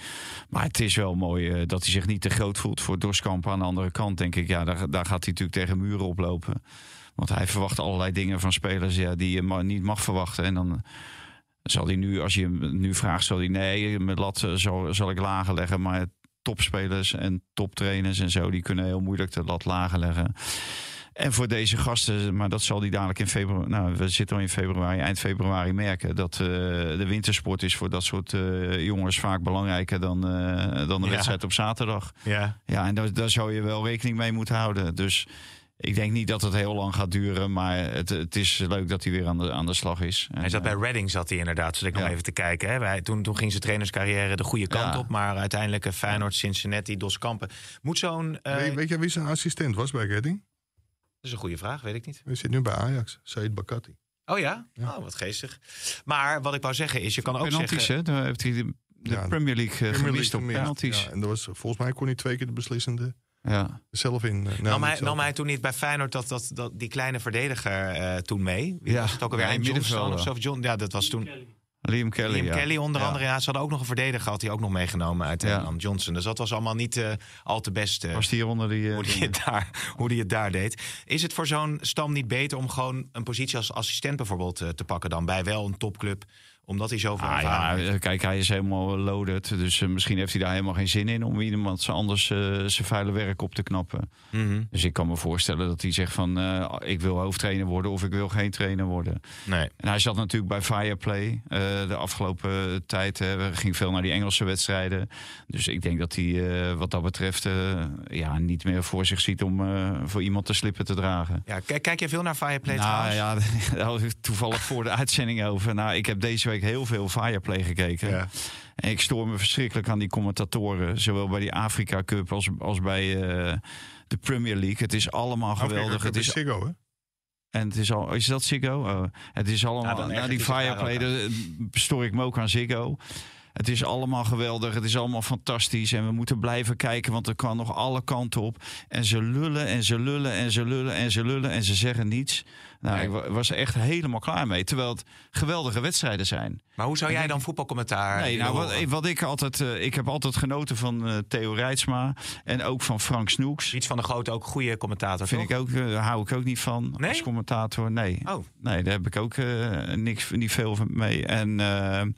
Maar het is wel mooi eh, dat hij zich niet te groot voelt voor doorskampen. Aan de andere kant denk ik, ja, daar, daar gaat hij natuurlijk tegen muren oplopen. Want hij verwacht allerlei dingen van spelers ja, die je maar niet mag verwachten. En dan zal hij nu, als je hem nu vraagt, zal hij nee, mijn lat zal, zal ik lager leggen. Maar topspelers en toptrainers en zo, die kunnen heel moeilijk de lat lager leggen. En voor deze gasten, maar dat zal die dadelijk in februari, nou we zitten al in februari, eind februari merken, dat eh, de wintersport is voor dat soort eh, jongens vaak belangrijker dan, eh, dan de Ja. wedstrijd op zaterdag. Ja. Ja, en daar, daar zou je wel rekening mee moeten houden. Dus ik denk niet dat het heel lang gaat duren, maar het, het is leuk dat hij weer aan de, aan de slag is. En, Hij zat bij Reading, zat hij inderdaad. Zat ik nog even te kijken. Hè. Toen, toen ging zijn trainerscarrière de goede kant Ja. op. Maar uiteindelijk Feyenoord, Cincinnati, Dos Kampen. Moet zo'n... eh, weet, weet jij wie zijn assistent was bij Redding? Dat is een goede vraag, weet ik niet. Hij zit nu bij Ajax. Said Bakati. Oh ja? Ja. Oh, wat geestig. Maar wat ik wou zeggen is, je kan ook penalties, zeggen... hè? Daar heeft hij de, de Ja, Premier League eh, Premier gemist op penalties. Ja, en dat was, volgens mij kon hij twee keer de beslissende Ja. zelf in. nou, nam, hij, zelf. nam hij toen niet bij Feyenoord dat, dat, dat, die kleine verdediger eh, toen mee? Wie Ja. was het ook alweer? Ja, of zo? Of John, ja, dat was toen... Liam Kelly. Liam ja. Kelly onder Ja. andere. Ja, ze hadden ook nog een verdediger, had hij ook nog meegenomen uit Ja. Engeland, Johnson. Dus dat was allemaal niet eh, al te best. eh, Was die onder die... eh, hoe het daar, hoe die het daar deed. Is het voor zo'n stam niet beter om gewoon een positie als assistent bijvoorbeeld te pakken dan bij wel een topclub? Omdat hij zoveel Ah, ervaring ja, heeft? kijk, hij is helemaal loaded. Dus eh, misschien heeft hij daar helemaal geen zin in om iemand anders eh, zijn vuile werk op te knappen. Mhm. Dus ik kan me voorstellen dat hij zegt van eh, ik wil hoofdtrainer worden of ik wil geen trainer worden. Nee. En hij zat natuurlijk bij Fireplay de afgelopen tijd. Hè, ging veel naar die Engelse wedstrijden. Dus ik denk dat hij wat dat betreft ja, niet meer voor zich ziet om voor iemand te slippen te dragen. Ja, kijk, kijk jij veel naar Fireplay Nou trouwens? ja, daar toevallig voor de uitzending over. Nou, ik heb deze week heel veel Fireplay gekeken. Ja. En ik stoor me verschrikkelijk aan die commentatoren. Zowel bij die Afrika Cup als, als bij eh, de Premier League. Het is allemaal geweldig. Afrika Het is, Ziggo, hè? en het is al, is dat Ziggo? Oh, het is Ja, allemaal. dan nou, die Fireplay, daar stoor ik me ook aan Ziggo. Het is allemaal geweldig. Het is allemaal fantastisch. En we moeten blijven kijken, want er kan nog alle kanten op. En ze lullen en ze lullen en ze lullen en ze lullen en ze zeggen niets. Nou, Nee. ik wa- was er echt helemaal klaar mee. Terwijl het geweldige wedstrijden zijn. Maar hoe zou jij dan voetbalcommentaar Nee, nou, wat, ik altijd. eh, ik heb altijd genoten van eh, Theo Rijtsma. En ook van Frank Snoeks. Iets van de grote, ook goede commentator, Vind toch? ik ook, eh, daar hou ik ook niet van Nee? als commentator. Nee. Oh, Nee, daar heb ik ook eh, niks, niet veel van mee. En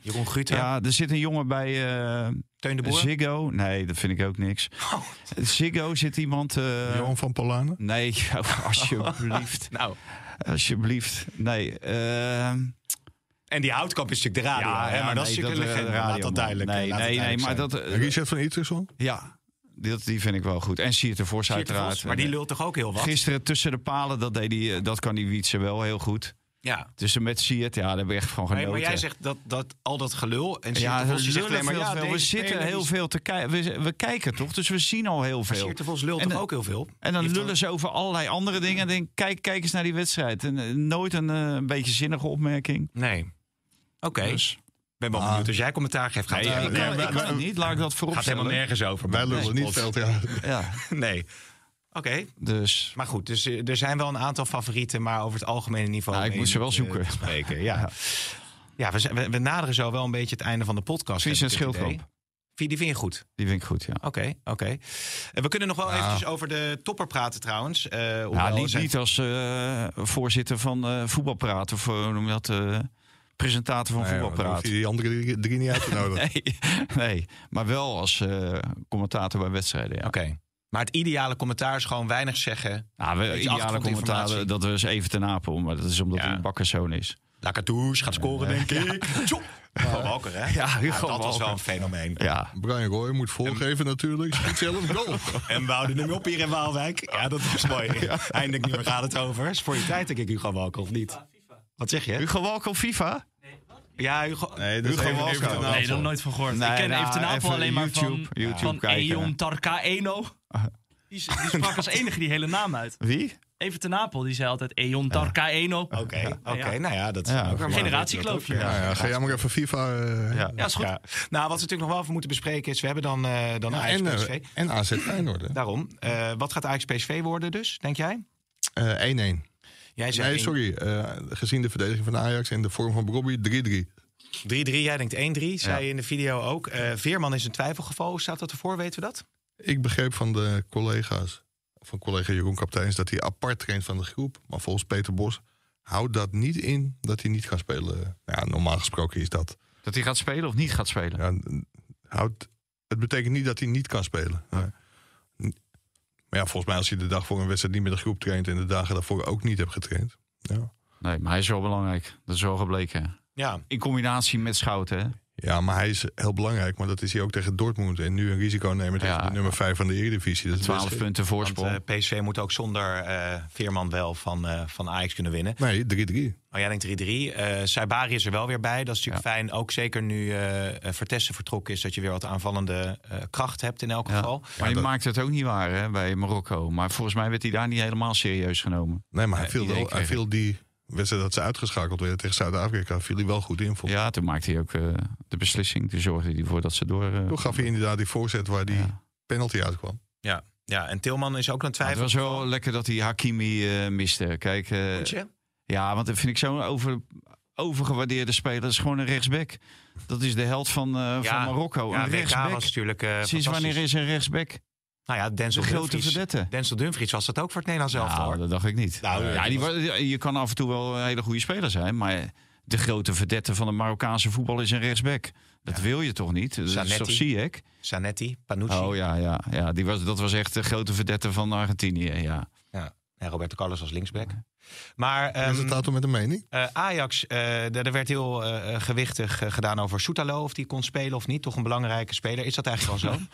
Jeroen Guta, ja, er zit een jongen bij eh, Teun de Boer. Ziggo. Nee, dat vind ik ook niks. Ziggo zit iemand. eh, Johan van Polanen. nee, alsjeblieft. Nou, Alsjeblieft. Nee. eh, En die houtkamp is natuurlijk de radio, hè? maar dat is natuurlijk een eh, legende, laat radio, dat duidelijk Nee, laat het nee, nee, maar dat... eh, Richard van Itterson? ja, dat, die vind ik wel goed. En Siert Siert de Vos, uiteraard. Maar die lult toch ook heel wat? Gisteren tussen de palen, dat, deed die, eh, dat kan die Wietse wel heel goed. Ja. Tussen met Siert, ja, daar heb ik echt van Nee, genoten. maar jij zegt dat, dat al dat gelul en Siert ja, de Vos zegt alleen maar ja, veel, we zitten heel veel te kijken. We, we kijken toch, dus we zien al heel veel. Siert de Vos lult En toch ook heel veel? En dan lullen ze over allerlei andere dingen. En denk, kijk, kijk eens naar die wedstrijd. En, eh, nooit een, eh, een beetje zinnige opmerking. Nee. Oké. Dus, ben wel Ah. benieuwd. Als jij commentaar geeft, gaat nee, het ik nee, kan, wij- ik kan wij- het niet. Laat ik dat voorop gaat helemaal nergens over. Wij lullen Nee, niet veel. Ja. Ja, Nee. Oké. dus... Maar goed, dus eh, er zijn wel een aantal favorieten, maar over het algemene niveau. Nou, ik moet ze wel eh, zoeken. te spreken. Ja, ja we, zijn- we, we naderen zo wel een beetje het einde van de podcast. Idee. Schildkamp. Vind- Die vind je goed? Die vind ik goed, ja. Oké, oké. En we kunnen nog wel Ja. eventjes over de topper praten trouwens. Eh, Ja, hoewel niet, zijn- niet als eh, voorzitter van eh voetbalpraat. Of noem je dat? eh, presentator van Nee, dan voetbalpraat. hoef je die andere drie, drie niet uit te nodigen. Nee, nee, maar wel als eh, commentator bij wedstrijden. Ja. Oké. Maar het ideale commentaar is gewoon weinig zeggen. Nou, we, ideale commentaar, dat was even ten Apel. Maar dat is omdat Ja. hij een bakkerszoon is. Lacatoes gaat scoren, denk ik. Hugo Walker, hè? Ja, Hugo dat was wel een fenomeen. Ja, Brian Roy moet volgeven natuurlijk. Schiet zelf goal. En Wouden hem op hier in Waalwijk. Ja, dat was mooi. Eindelijk niet meer gaat het over. Is voor je tijd, denk ik, Hugo Walker, of niet? Wat zeg je? Hugo Walker op FIFA? Ja, Hugo... Nee, dat is Hugo Walker. Nee, aanval. nog nooit van gehoord. Nee, ik ken nou, even even alleen maar YouTube- van, YouTube van kijken. Eon Tarkaeno. Die, die sprak als enige die hele naam uit. Wie? Even ten Apel, die zei altijd Eon Tarkaeno. Oké, oké. Ja. nou ja, dat is Ja, ook mooi. Generatiekloofje. Ja, Ja, ja, ga jij maar even FIFA. eh, Ja. Ja, is goed. Ja. Nou, wat we natuurlijk nog wel even moeten bespreken is... we hebben dan, eh dan ja, Ajax en, PSV. eh, en AZ Feyenoord. Daarom. Eh, wat gaat Ajax PSV worden dus, denk jij? Eh, 1-1. Jij zegt Nee, sorry. eh, gezien de verdediging van Ajax en de vorm van Bobby 3-3. 3-3, jij denkt 1-3, zei je in de video ook. Eh, Veerman is een twijfelgeval. Hoe staat dat ervoor, weten we dat? Ik begreep van de collega's, van collega Jeroen Kapteins, dat hij apart traint van de groep. Maar volgens Peter Bos houdt dat niet in dat hij niet gaat spelen. Ja, normaal gesproken is dat. Dat hij gaat spelen of niet gaat spelen? Ja, houdt, het betekent niet dat hij niet kan spelen. Maar, maar ja, volgens mij als je de dag voor een wedstrijd niet met de groep traint en de dagen daarvoor ook niet hebt getraind. Ja. Nee, maar hij is wel belangrijk. Dat is wel gebleken. Ja, In combinatie met Schouten? Ja, maar hij is heel belangrijk. Maar dat is hij ook tegen Dortmund. En nu een risico nemen tegen Ja. de nummer 5 van de Eredivisie. Dat is 12 best- punten want voorsprong. eh, PSV moet ook zonder eh, Veerman wel van, eh, van Ajax kunnen winnen. Nee, 3-3. Maar jij denkt 3-3. Eh Saibari is er wel weer bij. Dat is natuurlijk fijn. Ook zeker nu eh eh, Vertessen vertrokken is... dat je weer wat aanvallende eh, kracht hebt in elk Ja. geval. Maar je dat- maakt het ook niet waar hè, bij Marokko. Maar volgens mij werd hij daar niet helemaal serieus genomen. Nee, maar hij viel, wel, hij viel die wedstrijd dat ze uitgeschakeld werden tegen Zuid-Afrika, viel hij wel goed in. Vond. Ja, toen maakte hij ook eh, de beslissing. Toen zorgde hij ervoor dat ze door... eh, Toen gaf hij inderdaad die voorzet waar die Ja. penalty uitkwam. Ja. ja, en Tilman is ook een het twijfel. was wel lekker dat hij Hakimi eh, miste. Kijk, eh, ja, want dat vind ik zo'n over, overgewaardeerde speler. Dat is gewoon een rechtsback. Dat is de held van, eh, van Marokko. Ja, een rechtsback. was natuurlijk eh, Sinds wanneer is een rechtsback? Nou ja, Denzel De grote Dumfries. verdette. Denzel Dumfries was dat ook voor het Nederlands elftal. Nou, hoor. dat dacht ik niet. Nou, ja, die was- je kan af en toe wel een hele goede speler zijn, maar de grote verdette van de Marokkaanse voetbal is een rechtsback. Dat wil je toch niet? Dat is Zanetti. toch Ziyech? Zanetti, Panucci. Oh ja, ja, ja. Die was, dat was echt de grote verdette van Argentinië. Ja. Ja. En Roberto Carlos als linksback. Maar En ehm, er met een mening. eh, Ajax, eh, er er werd heel eh, gewichtig gedaan over Soetalo. Of die kon spelen of niet. Toch een belangrijke speler. Is dat eigenlijk wel zo?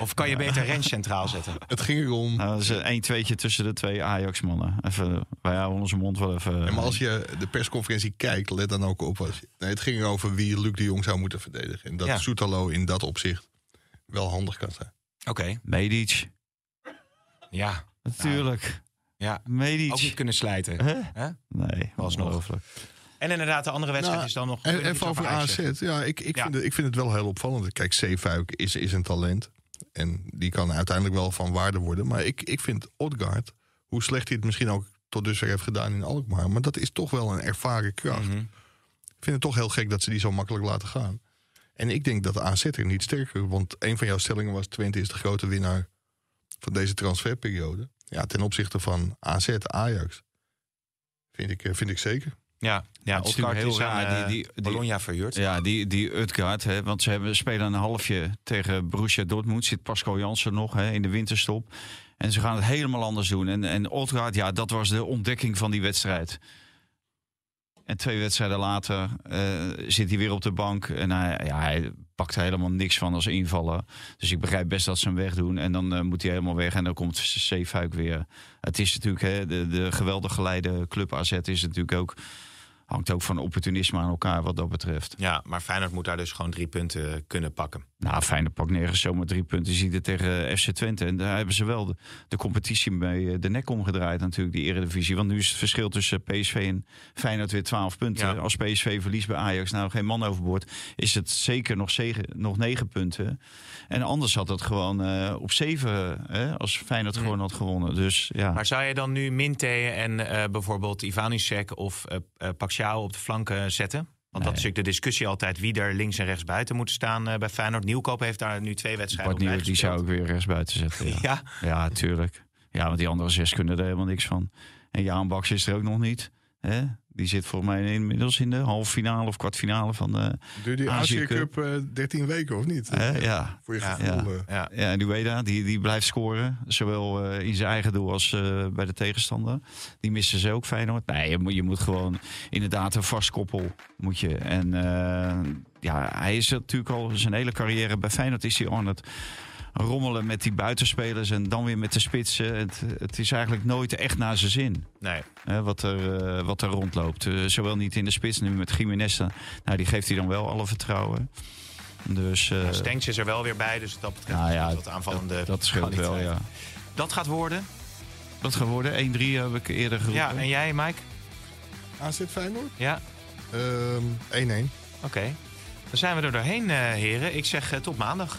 Of kan je beter Rens centraal zetten? Het ging erom. Nou, dat is een 1 tweetje tussen de twee Ajax-mannen. Even, wij houden onze mond wel even... Ja, maar als je de persconferentie kijkt, let dan ook op. Als je- nee, het ging over wie Luc de Jong zou moeten verdedigen. En dat Ja. Soetalo in dat opzicht wel handig kan zijn. Oké, Medic, ja. natuurlijk. Ja. Medic. Ook niet kunnen slijten. Hè? Nee, Alsnog. ongelooflijk. En inderdaad, de andere wedstrijd Nou, is dan nog... En, wil je en iets over AZ, ja, ik, ik, Ja. Vind het, ik vind het wel heel opvallend. Kijk, Zeefuik is, is een talent. En die kan uiteindelijk wel van waarde worden. Maar ik, ik vind Odgaard, hoe slecht hij het misschien ook tot dusver heeft gedaan in Alkmaar... maar dat is toch wel een ervaren kracht. Mhm. Ik vind het toch heel gek dat ze die zo makkelijk laten gaan. En ik denk dat de AZ er niet sterker... want een van jouw stellingen was... Twente is de grote winnaar van deze transferperiode. Ja, ten opzichte van AZ, Ajax... vind ik, eh, vind ik zeker. Ja, ja Het is heel raar, eh, die- die- die- Bologna verhuurd. Ja, die, die Utgaard, hè, want ze hebben, spelen een halfje tegen Borussia Dortmund. Zit Pascal Jansen nog hè, in de winterstop. En ze gaan het helemaal anders doen. En, en Utgaard, ja, dat was de ontdekking van die wedstrijd. En twee wedstrijden later eh, zit hij weer op de bank. En hij, ja, hij pakt er helemaal niks van als invaller. Dus ik begrijp best dat ze hem wegdoen. En dan eh, moet hij helemaal weg. En dan komt Zeefuik weer. Het is natuurlijk hè, de, de geweldig geleide club AZ is natuurlijk ook... Hangt ook van opportunisme aan elkaar wat dat betreft. Ja, maar Feyenoord moet daar dus gewoon drie punten kunnen pakken. Nou, Feyenoord pakt nergens zomaar drie punten. Je ziet het tegen FC Twente. En daar hebben ze wel de, de competitie mee eh, de nek omgedraaid natuurlijk, die eredivisie. Want nu is het verschil tussen PSV en Feyenoord weer 12 punten. Ja. Als PSV verliest bij Ajax, nou geen man overboord, is het zeker nog, zegen, nog negen punten. En anders had het gewoon eh, op zeven, hè, als Feyenoord gewoon had gewonnen. Dus ja. Maar zou je dan nu Minte en eh, bijvoorbeeld Ivanusek of uh, uh, Op de flanken zetten? Want dat is natuurlijk de discussie altijd wie er links en rechts buiten moet staan uh, bij Feyenoord. Nieuwkoop heeft daar nu twee wedstrijden Bart op Nieuw, Die zou ik weer rechts buiten zetten. Ja, ja. ja tuurlijk. Ja, want die andere zes kunnen er helemaal niks van. En Jaan Baks is er ook nog niet. Hè? Die zit voor mij inmiddels in de halve finale of kwartfinale van de Duurt die Azië Cup uh, 13 weken of niet? Uh, ja. Voor je gevoel. Ja, uh. ja. ja en Ueda, die, die blijft scoren. Zowel uh, in zijn eigen doel als uh, bij de tegenstander. Die missen ze ook Feyenoord. Nee, je moet, je moet gewoon inderdaad een vast koppel. Moet je. En eh, ja, hij is natuurlijk al zijn hele carrière bij Feyenoord is hij on het rommelen met die buitenspelers en dan weer met de spitsen. Het, het is eigenlijk nooit echt naar zijn zin. Nee. Hè, wat, er, uh, wat er rondloopt. Uh, zowel niet in de spits, nu met Jiménez. Nou, die geeft hij dan wel alle vertrouwen. Dus, uh, is er wel weer bij, dus dat betreft nou ja, wat aanvallende dat, dat scheelt wel, ja. Dat gaat worden? Dat gaat worden. 1-3 heb ik eerder geroepen. Ja, en jij, Mike? AZ Feyenoord? Ja. Um, 1-1. Oké. Okay. Dan zijn we er doorheen, heren. Ik zeg tot maandag.